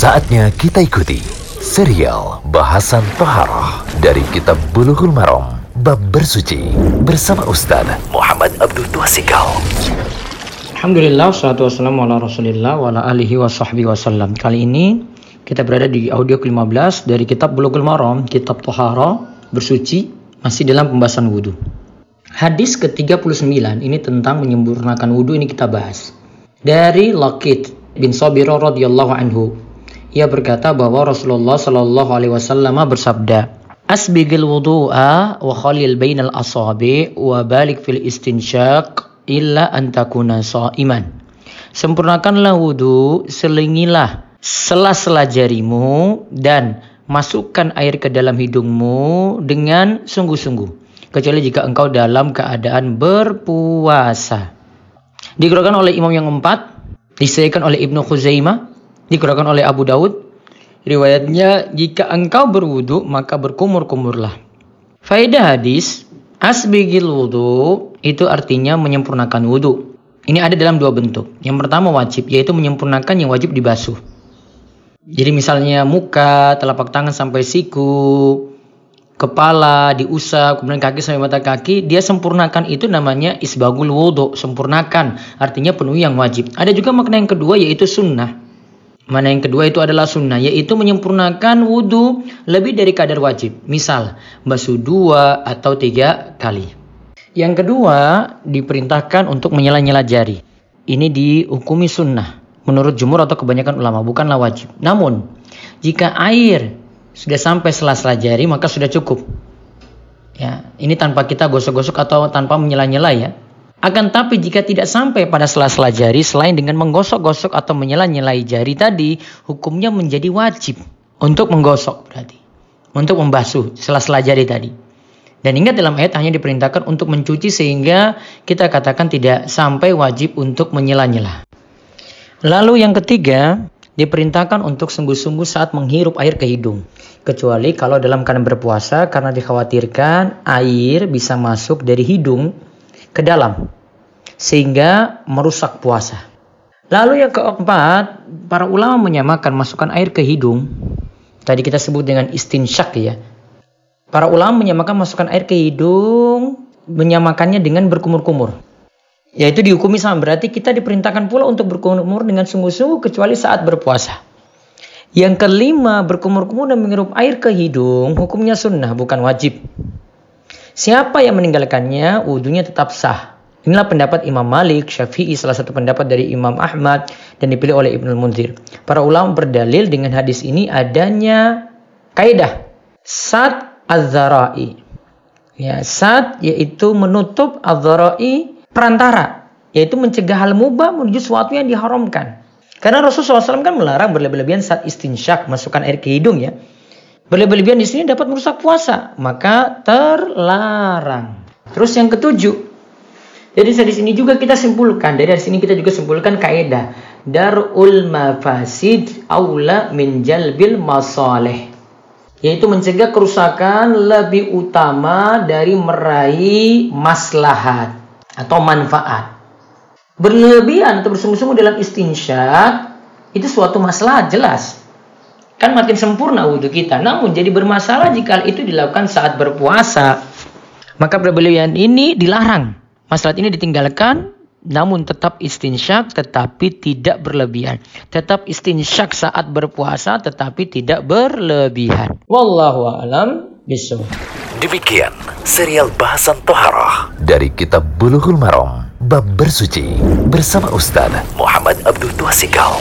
Saatnya kita ikuti serial bahasan Toharoh dari Kitab Bulughul Maram Bab Bersuci bersama Ustaz Muhammad Abdul Tuasikal. Alhamdulillah, salatu wassalamu ala rasulillah wa ala alihi wa sahbihi wasallam. Kali ini kita berada di audio ke-15 dari kitab Bulughul Maram, kitab Toharoh, bersuci, masih dalam pembahasan wudhu. Hadis ke-39 ini tentang menyempurnakan wudhu ini kita bahas. Dari Lakit bin Sabiro radhiyallahu anhu. Ia berkata bahwa Rasulullah Shallallahu alaihi wasallam bersabda, "Asbigil wudu'a wa khalil bainal asabi wa balik fil istinsyaq illa an takuna iman. Sempurnakanlah wudhu, selingilah sela-sela jarimu dan masukkan air ke dalam hidungmu dengan sungguh-sungguh. Kecuali jika engkau dalam keadaan berpuasa. Dikeluarkan oleh imam yang empat, disediakan oleh Ibnu Khuzaimah, dikeluarkan oleh Abu Daud. Riwayatnya, jika engkau berwudu, maka berkumur-kumurlah. Faedah hadis, asbigil wudu itu artinya menyempurnakan wudu. Ini ada dalam dua bentuk. Yang pertama wajib, yaitu menyempurnakan yang wajib dibasuh. Jadi misalnya muka, telapak tangan sampai siku, kepala diusap, kemudian kaki sampai mata kaki, dia sempurnakan itu namanya isbagul wudhu, sempurnakan, artinya penuhi yang wajib. Ada juga makna yang kedua yaitu sunnah. Mana yang kedua itu adalah sunnah, yaitu menyempurnakan wudhu lebih dari kadar wajib. Misal, basuh dua atau tiga kali. Yang kedua, diperintahkan untuk menyela-nyela jari. Ini dihukumi sunnah. Menurut jumur atau kebanyakan ulama, bukanlah wajib. Namun, jika air sudah sampai sela-sela jari maka sudah cukup. Ya, ini tanpa kita gosok-gosok atau tanpa menyela-nyela ya. Akan tapi jika tidak sampai pada sela-sela jari selain dengan menggosok-gosok atau menyela-nyelai jari tadi, hukumnya menjadi wajib untuk menggosok berarti. Untuk membasuh sela-sela jari tadi. Dan ingat dalam ayat hanya diperintahkan untuk mencuci sehingga kita katakan tidak sampai wajib untuk menyela-nyela. Lalu yang ketiga, diperintahkan untuk sungguh-sungguh saat menghirup air ke hidung kecuali kalau dalam keadaan berpuasa karena dikhawatirkan air bisa masuk dari hidung ke dalam sehingga merusak puasa. Lalu yang keempat, para ulama menyamakan masukkan air ke hidung. Tadi kita sebut dengan istinsyak ya. Para ulama menyamakan masukkan air ke hidung menyamakannya dengan berkumur-kumur. Yaitu dihukumi sama berarti kita diperintahkan pula untuk berkumur dengan sungguh-sungguh kecuali saat berpuasa. Yang kelima, berkumur-kumur dan menghirup air ke hidung, hukumnya sunnah, bukan wajib. Siapa yang meninggalkannya, wudhunya tetap sah. Inilah pendapat Imam Malik, Syafi'i, salah satu pendapat dari Imam Ahmad, dan dipilih oleh Ibnu Munzir. Para ulama berdalil dengan hadis ini adanya kaidah sad az-zara'i. Ya, sad yaitu menutup az-zara'i perantara, yaitu mencegah hal mubah menuju sesuatu yang diharamkan. Karena Rasulullah SAW kan melarang berlebihan saat istinsyak, masukkan air ke hidung ya. Berlebihan di sini dapat merusak puasa, maka terlarang. Terus yang ketujuh, jadi dari sini juga kita simpulkan, dari sini kita juga simpulkan kaidah darul mafasid aula min jalbil masaleh. Yaitu mencegah kerusakan lebih utama dari meraih maslahat atau manfaat berlebihan atau bersungguh-sungguh dalam istinsyak itu suatu masalah jelas. Kan makin sempurna wudhu kita. Namun jadi bermasalah jika itu dilakukan saat berpuasa. Maka berlebihan ini dilarang. Masalah ini ditinggalkan namun tetap istinsyak tetapi tidak berlebihan. Tetap istinsyak saat berpuasa tetapi tidak berlebihan. Wallahu a'lam bishawab. Demikian serial bahasan toharah dari kitab Bulughul Maram Bab Bersuci bersama Ustaz Muhammad Abdul Tuasikal.